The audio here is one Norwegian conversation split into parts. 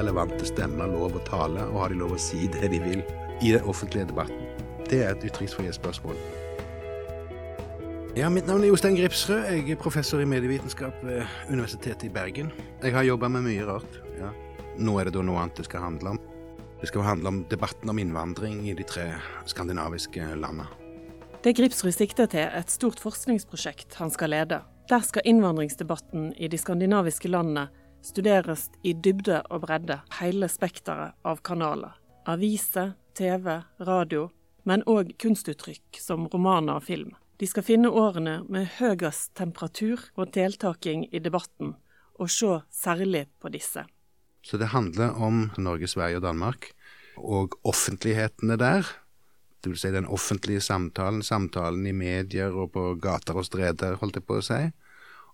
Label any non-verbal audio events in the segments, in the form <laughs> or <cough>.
relevante stemmer lov å tale, og har de lov å si det de vil i den offentlige debatten? Det er et ytringsfrihetsspørsmål. Ja, Mitt navn er Jostein Gripsrød. Jeg er professor i medievitenskap ved Universitetet i Bergen. Jeg har jobba med mye rart. Ja. Nå er det da noe annet det skal handle om. Det skal handle om debatten om innvandring i de tre skandinaviske landene. Det Gripsrud sikter til, er et stort forskningsprosjekt han skal lede. Der skal innvandringsdebatten i de skandinaviske landene studeres i dybde og bredde, hele spekteret av kanaler. Aviser, TV, radio, men òg kunstuttrykk som romaner og film. De skal finne årene med høyest temperatur og deltaking i debatten, og se særlig på disse. Så det handler om Norge, Sverige og Danmark, og offentlighetene der. Det vil si den offentlige samtalen, samtalen i medier og på gater og streder, holdt jeg på å si,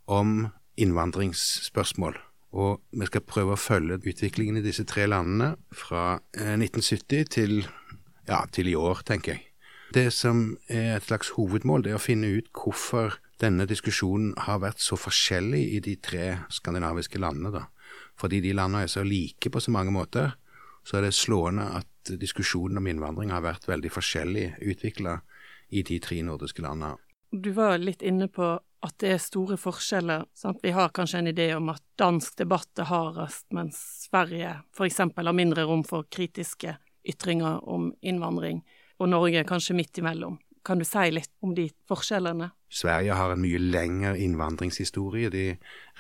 om innvandringsspørsmål. Og vi skal prøve å følge utviklingen i disse tre landene fra 1970 eh, til, ja, til i år, tenker jeg. Det som er et slags hovedmål, det er å finne ut hvorfor denne diskusjonen har vært så forskjellig i de tre skandinaviske landene. da fordi de landene er så like på så mange måter, så er det slående at diskusjonen om innvandring har vært veldig forskjellig utvikla i de tre nordiske landene. Du var litt inne på at det er store forskjeller. Sant? Vi har kanskje en idé om at dansk debatt er hardest, mens Sverige f.eks. har mindre rom for kritiske ytringer om innvandring, og Norge kanskje midt imellom. Kan du si litt om de forskjellene? Sverige har en mye lengre innvandringshistorie. De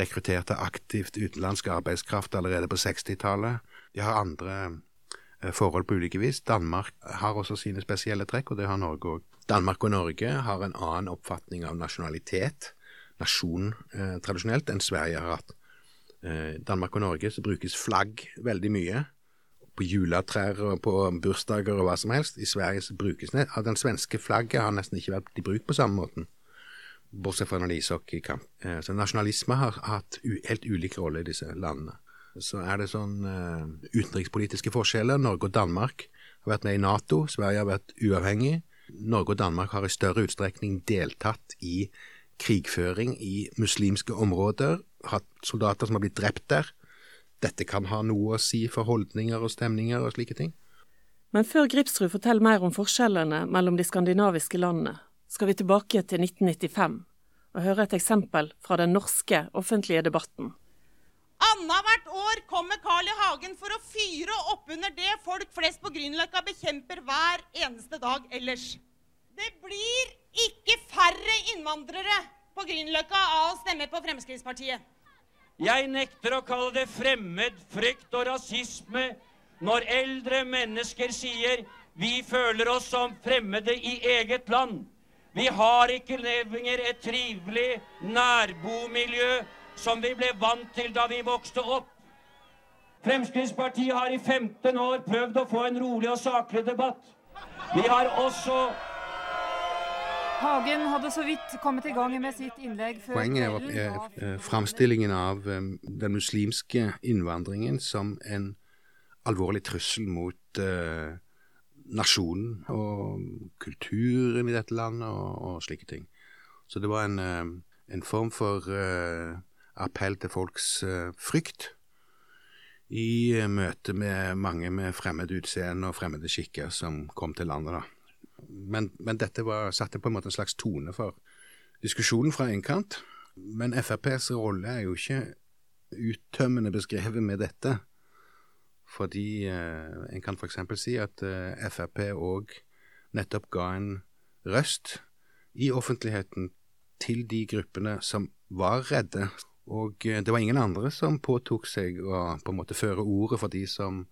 rekrutterte aktivt utenlandsk arbeidskraft allerede på 60-tallet. De har andre eh, forhold på ulike vis. Danmark har også sine spesielle trekk, og det har Norge òg. Danmark og Norge har en annen oppfatning av nasjonalitet, nasjon eh, tradisjonelt, enn Sverige har hatt. Eh, Danmark og Norge så brukes flagg veldig mye på juletrær og på bursdager og hva som helst. I Sverige så brukes det. Den svenske flagget har nesten ikke vært i bruk på samme måten. Bortsett fra når det er ishockeykamp. Eh, så nasjonalisme har hatt helt ulik rolle i disse landene. Så er det sånn uh, utenrikspolitiske forskjeller. Norge og Danmark har vært med i Nato. Sverige har vært uavhengig. Norge og Danmark har i større utstrekning deltatt i krigføring i muslimske områder. Hatt soldater som har blitt drept der dette kan ha noe å si for holdninger og stemninger og slike ting. Men før Gripsrud forteller mer om forskjellene mellom de skandinaviske landene, skal vi tilbake til 1995 og høre et eksempel fra den norske offentlige debatten. Annethvert år kommer Carl I. Hagen for å fyre opp under det folk flest på Grünerløkka bekjemper hver eneste dag ellers. Det blir ikke færre innvandrere på Grünerløkka av å stemme på Fremskrittspartiet. Jeg nekter å kalle det fremmed frykt og rasisme når eldre mennesker sier vi føler oss som fremmede i eget land. Vi har ikke lenger et trivelig nærbomiljø som vi ble vant til da vi vokste opp. Fremskrittspartiet har i 15 år prøvd å få en rolig og saklig debatt. Vi har også Hagen hadde så vidt kommet i gang med sitt innlegg før Poenget er, er eh, framstillingen av um, den muslimske innvandringen som en alvorlig trussel mot uh, nasjonen og kulturen i dette landet og, og, slike ting. Så det var en, en form for uh, appell til folks frykt i møte med mange med fremmed utseende og fremmede skikker som kom til landet. da men, men, dette var, satte på en måte en slags tone for diskusjonen fra en kant. Men FrPs rolle er jo ikke uttømmende beskrevet med dette. Fordi eh, en kan f.eks. si at eh, Frp òg nettopp ga en røst i offentligheten til de gruppene som var redde. Og eh, det var ingen andre som påtok seg å på en måte føre ordet for de som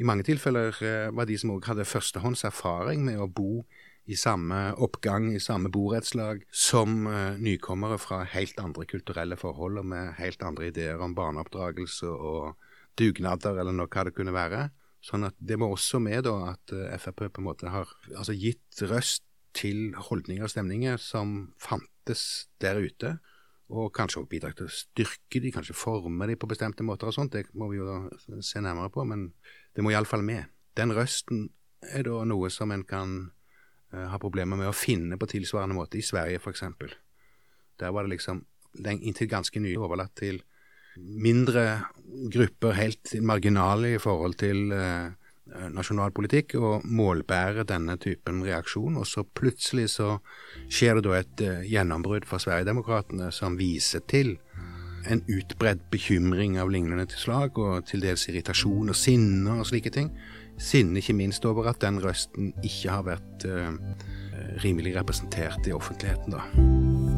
i mange tilfeller eh, var de som òg hadde førstehånds erfaring med å bo i samme oppgang, i samme borettslag, som uh, nykommere fra helt andre kulturelle forhold og med helt andre ideer om barneoppdragelse og dugnader, eller noe hva det kunne være. Sånn at det var også med da at Frp på en måte har altså gitt røst til holdninger og stemninger som fantes der ute, og kanskje også bidrag til å styrke de, kanskje forme de på bestemte måter og sånt. Det må vi jo da se nærmere på, men det må iallfall med. Den røsten er da noe som en kan uh, ha problemer med å finne på tilsvarende måte i Sverige, f.eks. Der var det liksom inntil ganske nylig overlatt til mindre grupper helt marginale i forhold til eh, nasjonal politikk, og målbærer denne typen reaksjon. Og så plutselig så skjer det da et eh, gjennombrudd for Sverigedemokraterna som viser til en utbredt bekymring av lignende til slag, og til dels irritasjon og sinne og slike ting. Sinne ikke minst over at den røsten ikke har vært eh, rimelig representert i offentligheten, da.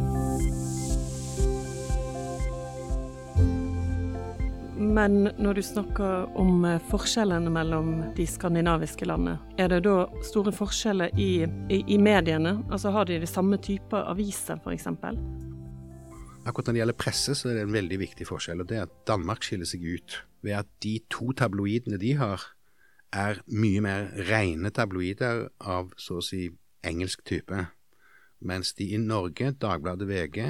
Men når du snakker om eh, forskjellene mellom de skandinaviske landene, er det da store forskjeller i, i, i mediene? Altså Har de de samme typer aviser, f.eks.? Akkurat når det gjelder presse, så er det en veldig viktig forskjell. og Det er at Danmark skiller seg ut ved at de to tabloidene de har, er mye mer rene tabloider av så å si engelsk type. Mens de i Norge, Dagbladet VG,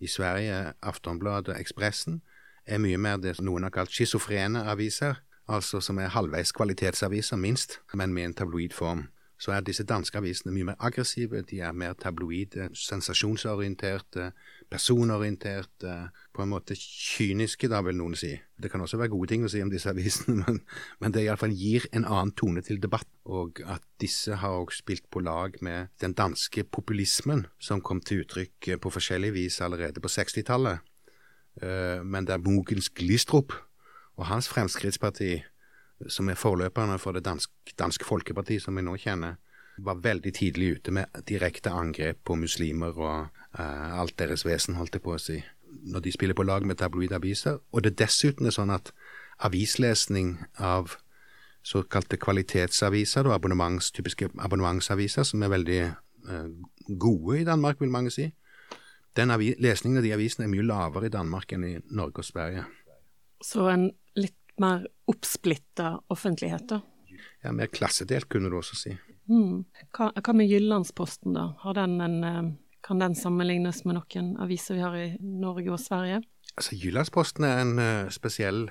i Sverige Aftonbladet Ekspressen, er mye mer det noen har kalt schizofrene aviser, altså som er halvveis kvalitetsaviser, minst, men med en tabloid form. Så er disse danske avisene mye mer aggressive, de er mer tabloide, sensasjonsorienterte, personorienterte, på en måte kyniske, da vil noen si. Det kan også være gode ting å si om disse avisene, <laughs> men, men det iallfall gir en annen tone til debatt, og at disse har også spilt på lag med den danske populismen, som kom til uttrykk på forskjellig vis allerede på 60-tallet Eh, men det er Mogens Glistrup og hans Fremskrittsparti, som er forløperne for det dansk, danske folkeparti som vi nå kjenner, var veldig tidlig ute med direkte angrep på muslimer og uh, alt deres vesen, holdt jeg på å si, når de spiller på lag med tabloide aviser. Og det dessuten er sånn at avislesning av såkalte kvalitetsaviser, abonnements, typiske abonnementsaviser, som er veldig uh, gode i Danmark, vil mange si, den lesningen av de avisene er mye lavere i Danmark enn i Norge og Sverige. Så en litt mer oppsplitta offentlighet, da? Ja, mer klassedelt, kunne du også si. Mm. Hva, hva, med Jyllandsposten, da? Den en, eh, kan den sammenlignes med noen aviser vi har i Norge og Sverige? Altså, Jyllandsposten er en uh, spesiell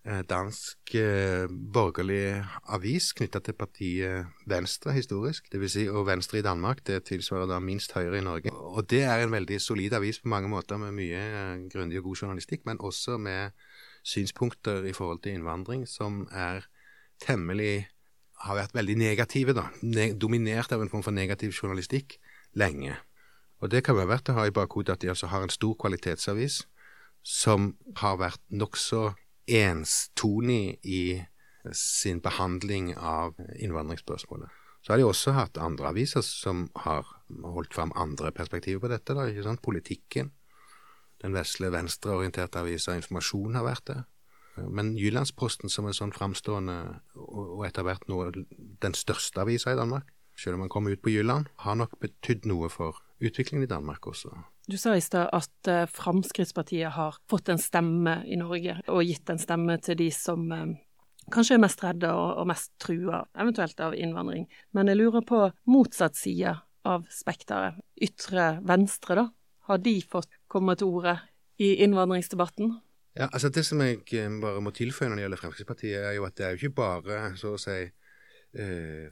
dansk eh, borgerlig avis knytta til partiet Venstre historisk. Vil si, og Venstre i Danmark det tilsvarer da minst Høyre i Norge. Og det er en veldig solid avis på mange måter, med mye eh, grundig og god journalistikk, men også med synspunkter i forhold til innvandring som er temmelig har vært veldig negative, da. Ne dominert av en form for negativ journalistikk lenge. Og det kan være verdt å ha i bakhodet at de altså har en stor kvalitetsavis som har vært nokså enstonig i sin behandling av innvandringsspørsmålet. Så har de også hatt andre aviser som har holdt fram andre perspektiver på dette. Da, ikke sant? Politikken. Den vesle venstreorienterte avisa Informasjon har vært det. Men Jyllandsposten som er sånn framstående, og etter hvert nå den største avisa i Danmark, selv om man kommer ut på Jylland, har nok betydd noe for utviklingen i Danmark også. Du sa i stad at uh, Fremskrittspartiet har fått en stemme i Norge, og gitt en stemme til de som uh, kanskje er mest redde og, og, mest trua, eventuelt av innvandring. Men jeg lurer på motsatt side av spekteret. Ytre venstre, da? Har de fått komme til orde i innvandringsdebatten? Ja, altså Det som jeg eh, bare må tilføye når det gjelder Fremskrittspartiet, er jo at det er jo ikke bare så å si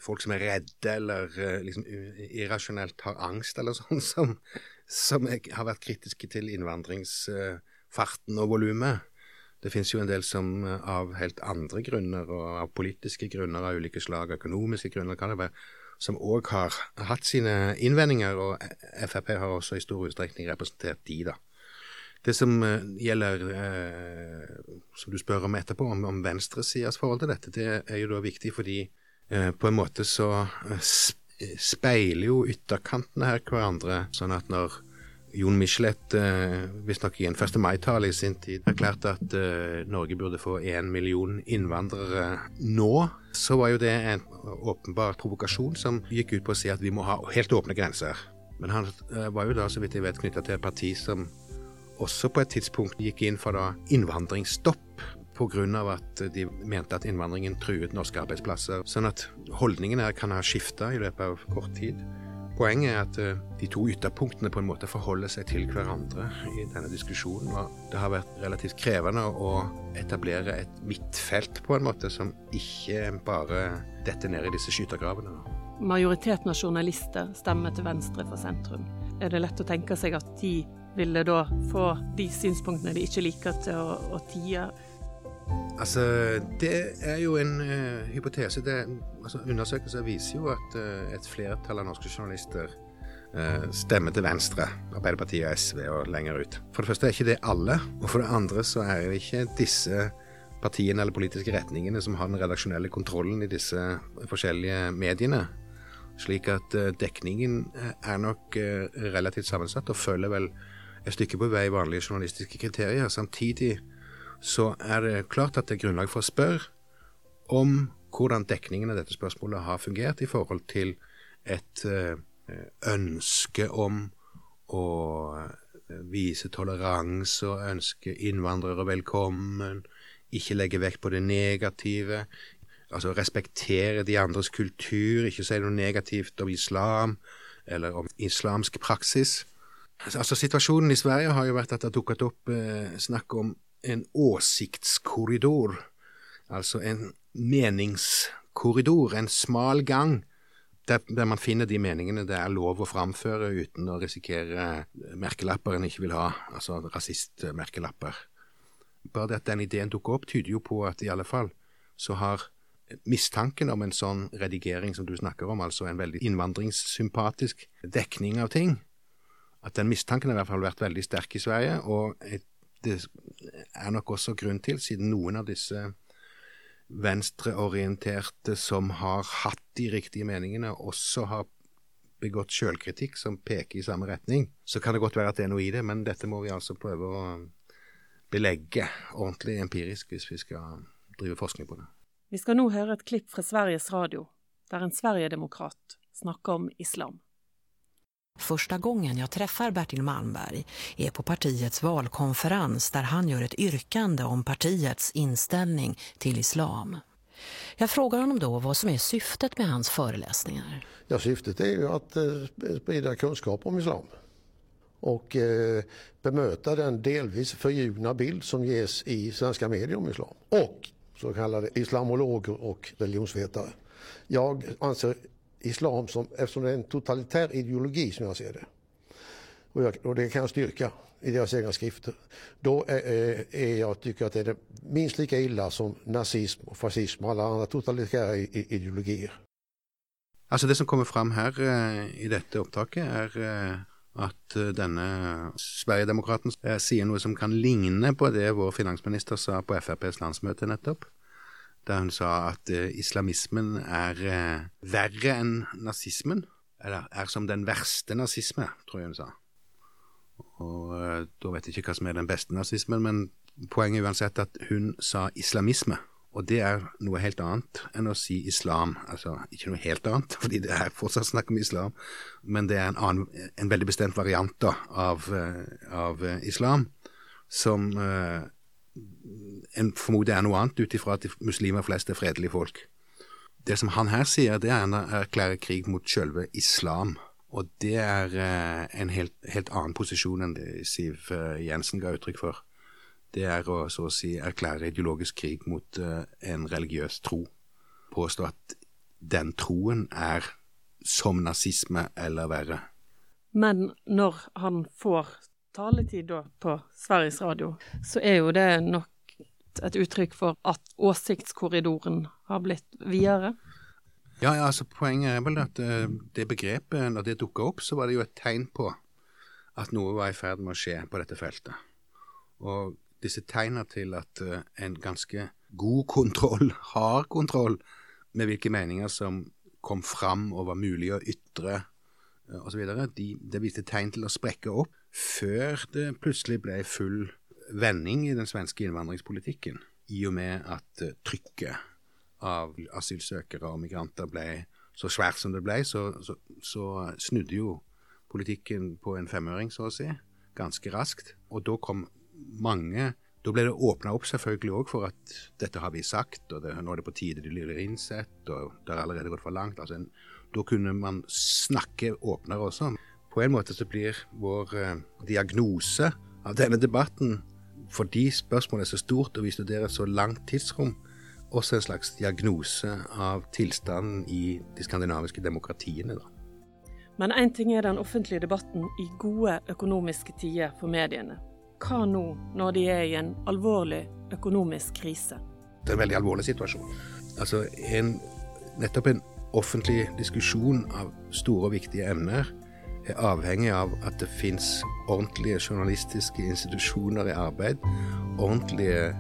folk som er redde eller liksom irrasjonelt har angst eller <laughs> sånn, som, som har vært kritiske til innvandringsfarten og volumet. Det finnes jo en del som eh, av helt andre grunner, og av politiske grunner av ulike slag, økonomiske grunner, kan det være, som òg har hatt sine innvendinger, og Frp har også i stor utstrekning representert de, da. Det som gjelder, uh, som du spør om etterpå, om, om venstresidas forhold til dette, det er jo da viktig fordi på en måte så speiler jo ytterkantene her hverandre. Sånn at når Jon Michelet, eh, visstnok i en 1. mai-tale i sin tid, erklærte at eh, Norge burde få én million innvandrere nå, så var jo det en åpenbar provokasjon som gikk ut på å si at vi må ha helt åpne grenser. Men han eh, var jo da, så vidt jeg vet, knytta til et parti som også på et tidspunkt gikk inn for da innvandringsstopp pga. at de mente at innvandringen truet norske arbeidsplasser. Sånn at holdningen her kan ha skifta i løpet av kort tid. Poenget er at eh, de to ytterpunktene på en måte forholder seg til hverandre i denne diskusjonen. Og det har vært relativt krevende å etablere et midtfelt på en måte som ikke bare detter ned i disse skyttergravene. Majoriteten av journalister stemmer til venstre for sentrum. Er det lett å tenke seg at de ville da få de synspunktene de ikke liker, til å, å tie? Altså, Det er jo en uh, hypotese. Det, altså, undersøkelser viser jo at uh, et flertall av norske journalister uh, stemmer til Venstre, Arbeiderpartiet og SV og lenger ut. For det første er ikke det alle, og for det andre så er jo ikke disse partiene eller politiske retningene som har den redaksjonelle kontrollen i disse forskjellige mediene. Slik at dekningen er nok relativt sammensatt og følger vel et stykke på vei vanlige journalistiske kriterier. Samtidig så er det klart at det er grunnlag for å spørre om hvordan dekningen av dette spørsmålet har fungert i forhold til et eh, ønske om å eh, vise toleranse og ønske innvandrere velkommen, ikke legge vekt på det negative, altså respektere de andres kultur, ikke si noe negativt om islam eller om islamsk praksis. Altså Situasjonen i Sverige har jo vært at det har dukket opp eh, snakk om en åsiktskorridor, altså en meningskorridor, en smal gang, der, der, man finner de meningene det er lov å framføre uten å risikere merkelapper en ikke vil ha, altså rasistmerkelapper. Bare det at den ideen dukker opp, tyder jo på at i alle fall så har mistanken om en sånn redigering som du snakker om, altså en veldig innvandringssympatisk dekning av ting, at den mistanken har i hvert fall vært veldig sterk i Sverige, og et det er nok også grunn til, siden noen av disse venstreorienterte som har hatt de riktige meningene, også har begått sjølkritikk som peker i samme retning, så kan det godt være at det er noe i det, men dette må vi altså prøve å belegge ordentlig empirisk hvis vi skal drive forskning på det. Vi skal nå høre et klipp fra Sveriges Radio, der en Sverigedemokrat snakker om islam. Första gången jag träffar Bertil Malmberg är på partiets valkonferens där han gör ett yrkande om partiets inställning till islam. Jag frågar honom då vad som är syftet med hans föreläsningar. Ja, syftet är ju att eh, sprida kunskap om islam och eh, bemöta den delvis förljugna bild som ges i svenska medier om islam och så kallade islamologer och religionsvetare. Jag anser islam som, eftersom det är en totalitär ideologi som jag ser det. Och, jag, och det kan jag styrka i deras egna skrifter. Då är, är jag tycker att det är minst lika illa som nazism och fascism och alla andra totalitära ideologier. Altså Det som kommer fram her eh, i dette opptaket, er eh, at uh, denne Sverigedemokraten sier noe som kan ligne på det vår finansminister sa på FrPs landsmøte nettopp da hun sa at uh, islamismen er uh, verre enn nazismen. Eller er som den verste nazisme, tror jeg hun sa. Og uh, da vet jeg ikke hva som er den beste nazismen, men poenget er uansett at hun sa islamisme. Og det er noe helt annet enn å si islam. Altså ikke noe helt annet, <laughs> fordi det er fortsatt snakk om islam, men det er en, annen, en veldig bestemt variant da, av, av islam som en formoder er noe annet, ut ifra at muslimer flest er fredelige folk. Det som han her sier, det er å erklære krig mot selve islam. Og det er eh, en helt, helt, annen posisjon enn det Siv eh, Jensen ga uttrykk for. Det er å så å si erklære ideologisk krig mot eh, en religiøs tro. Påstå at den troen er som nazisme eller verre. Men når han får taletid da på Sveriges Radio, så er jo det nok et uttrykk for at åsiktskorridoren har blitt videre? Ja, ja, altså Poenget er vel at uh, det begrepet, når det dukka opp, så var det jo et tegn på at noe var i ferd med å skje på dette feltet. Og disse tegna til at uh, en ganske god kontroll, <laughs> har kontroll, med hvilke meninger som kom fram og var mulig å ytre uh, osv., de, det viste tegn til å sprekke opp før det plutselig ble full vending i den svenske innvandringspolitikken, i og med at uh, trykket av asylsøkere og migranter ble så svært som det ble, så, så, så, snudde jo politikken på en femøring, så å si, ganske raskt. Og da kom mange Da ble det åpna opp selvfølgelig òg for at dette har vi sagt, og det, nå er det på tide de blir innsett, og det har allerede gått for langt. Altså da kunne man snakke åpnere også på en måte så blir vår eh, diagnose av denne debatten, fordi spørsmålet er så stort og vi studerer et så langt tidsrom, også en slags diagnose av tilstanden i de skandinaviske demokratiene. Da. Men én ting er den offentlige debatten i gode økonomiske tider for mediene. Hva nå når de er i en alvorlig økonomisk krise? Det er en veldig alvorlig situasjon. Altså en, nettopp en offentlig diskusjon av store og viktige emner er avhengig av at det fins ordentlige journalistiske institusjoner i arbeid, ordentlige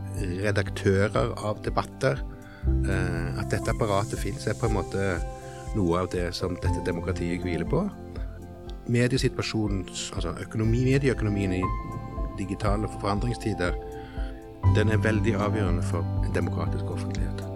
redaktører av debatter. Eh, at dette apparatet fins, er på en måte noe av det som dette demokratiet hviler på. Mediesituasjonen, altså økonomi, medieøkonomien i digitale forandringstider, den er veldig avgjørende for en demokratisk offentlighet.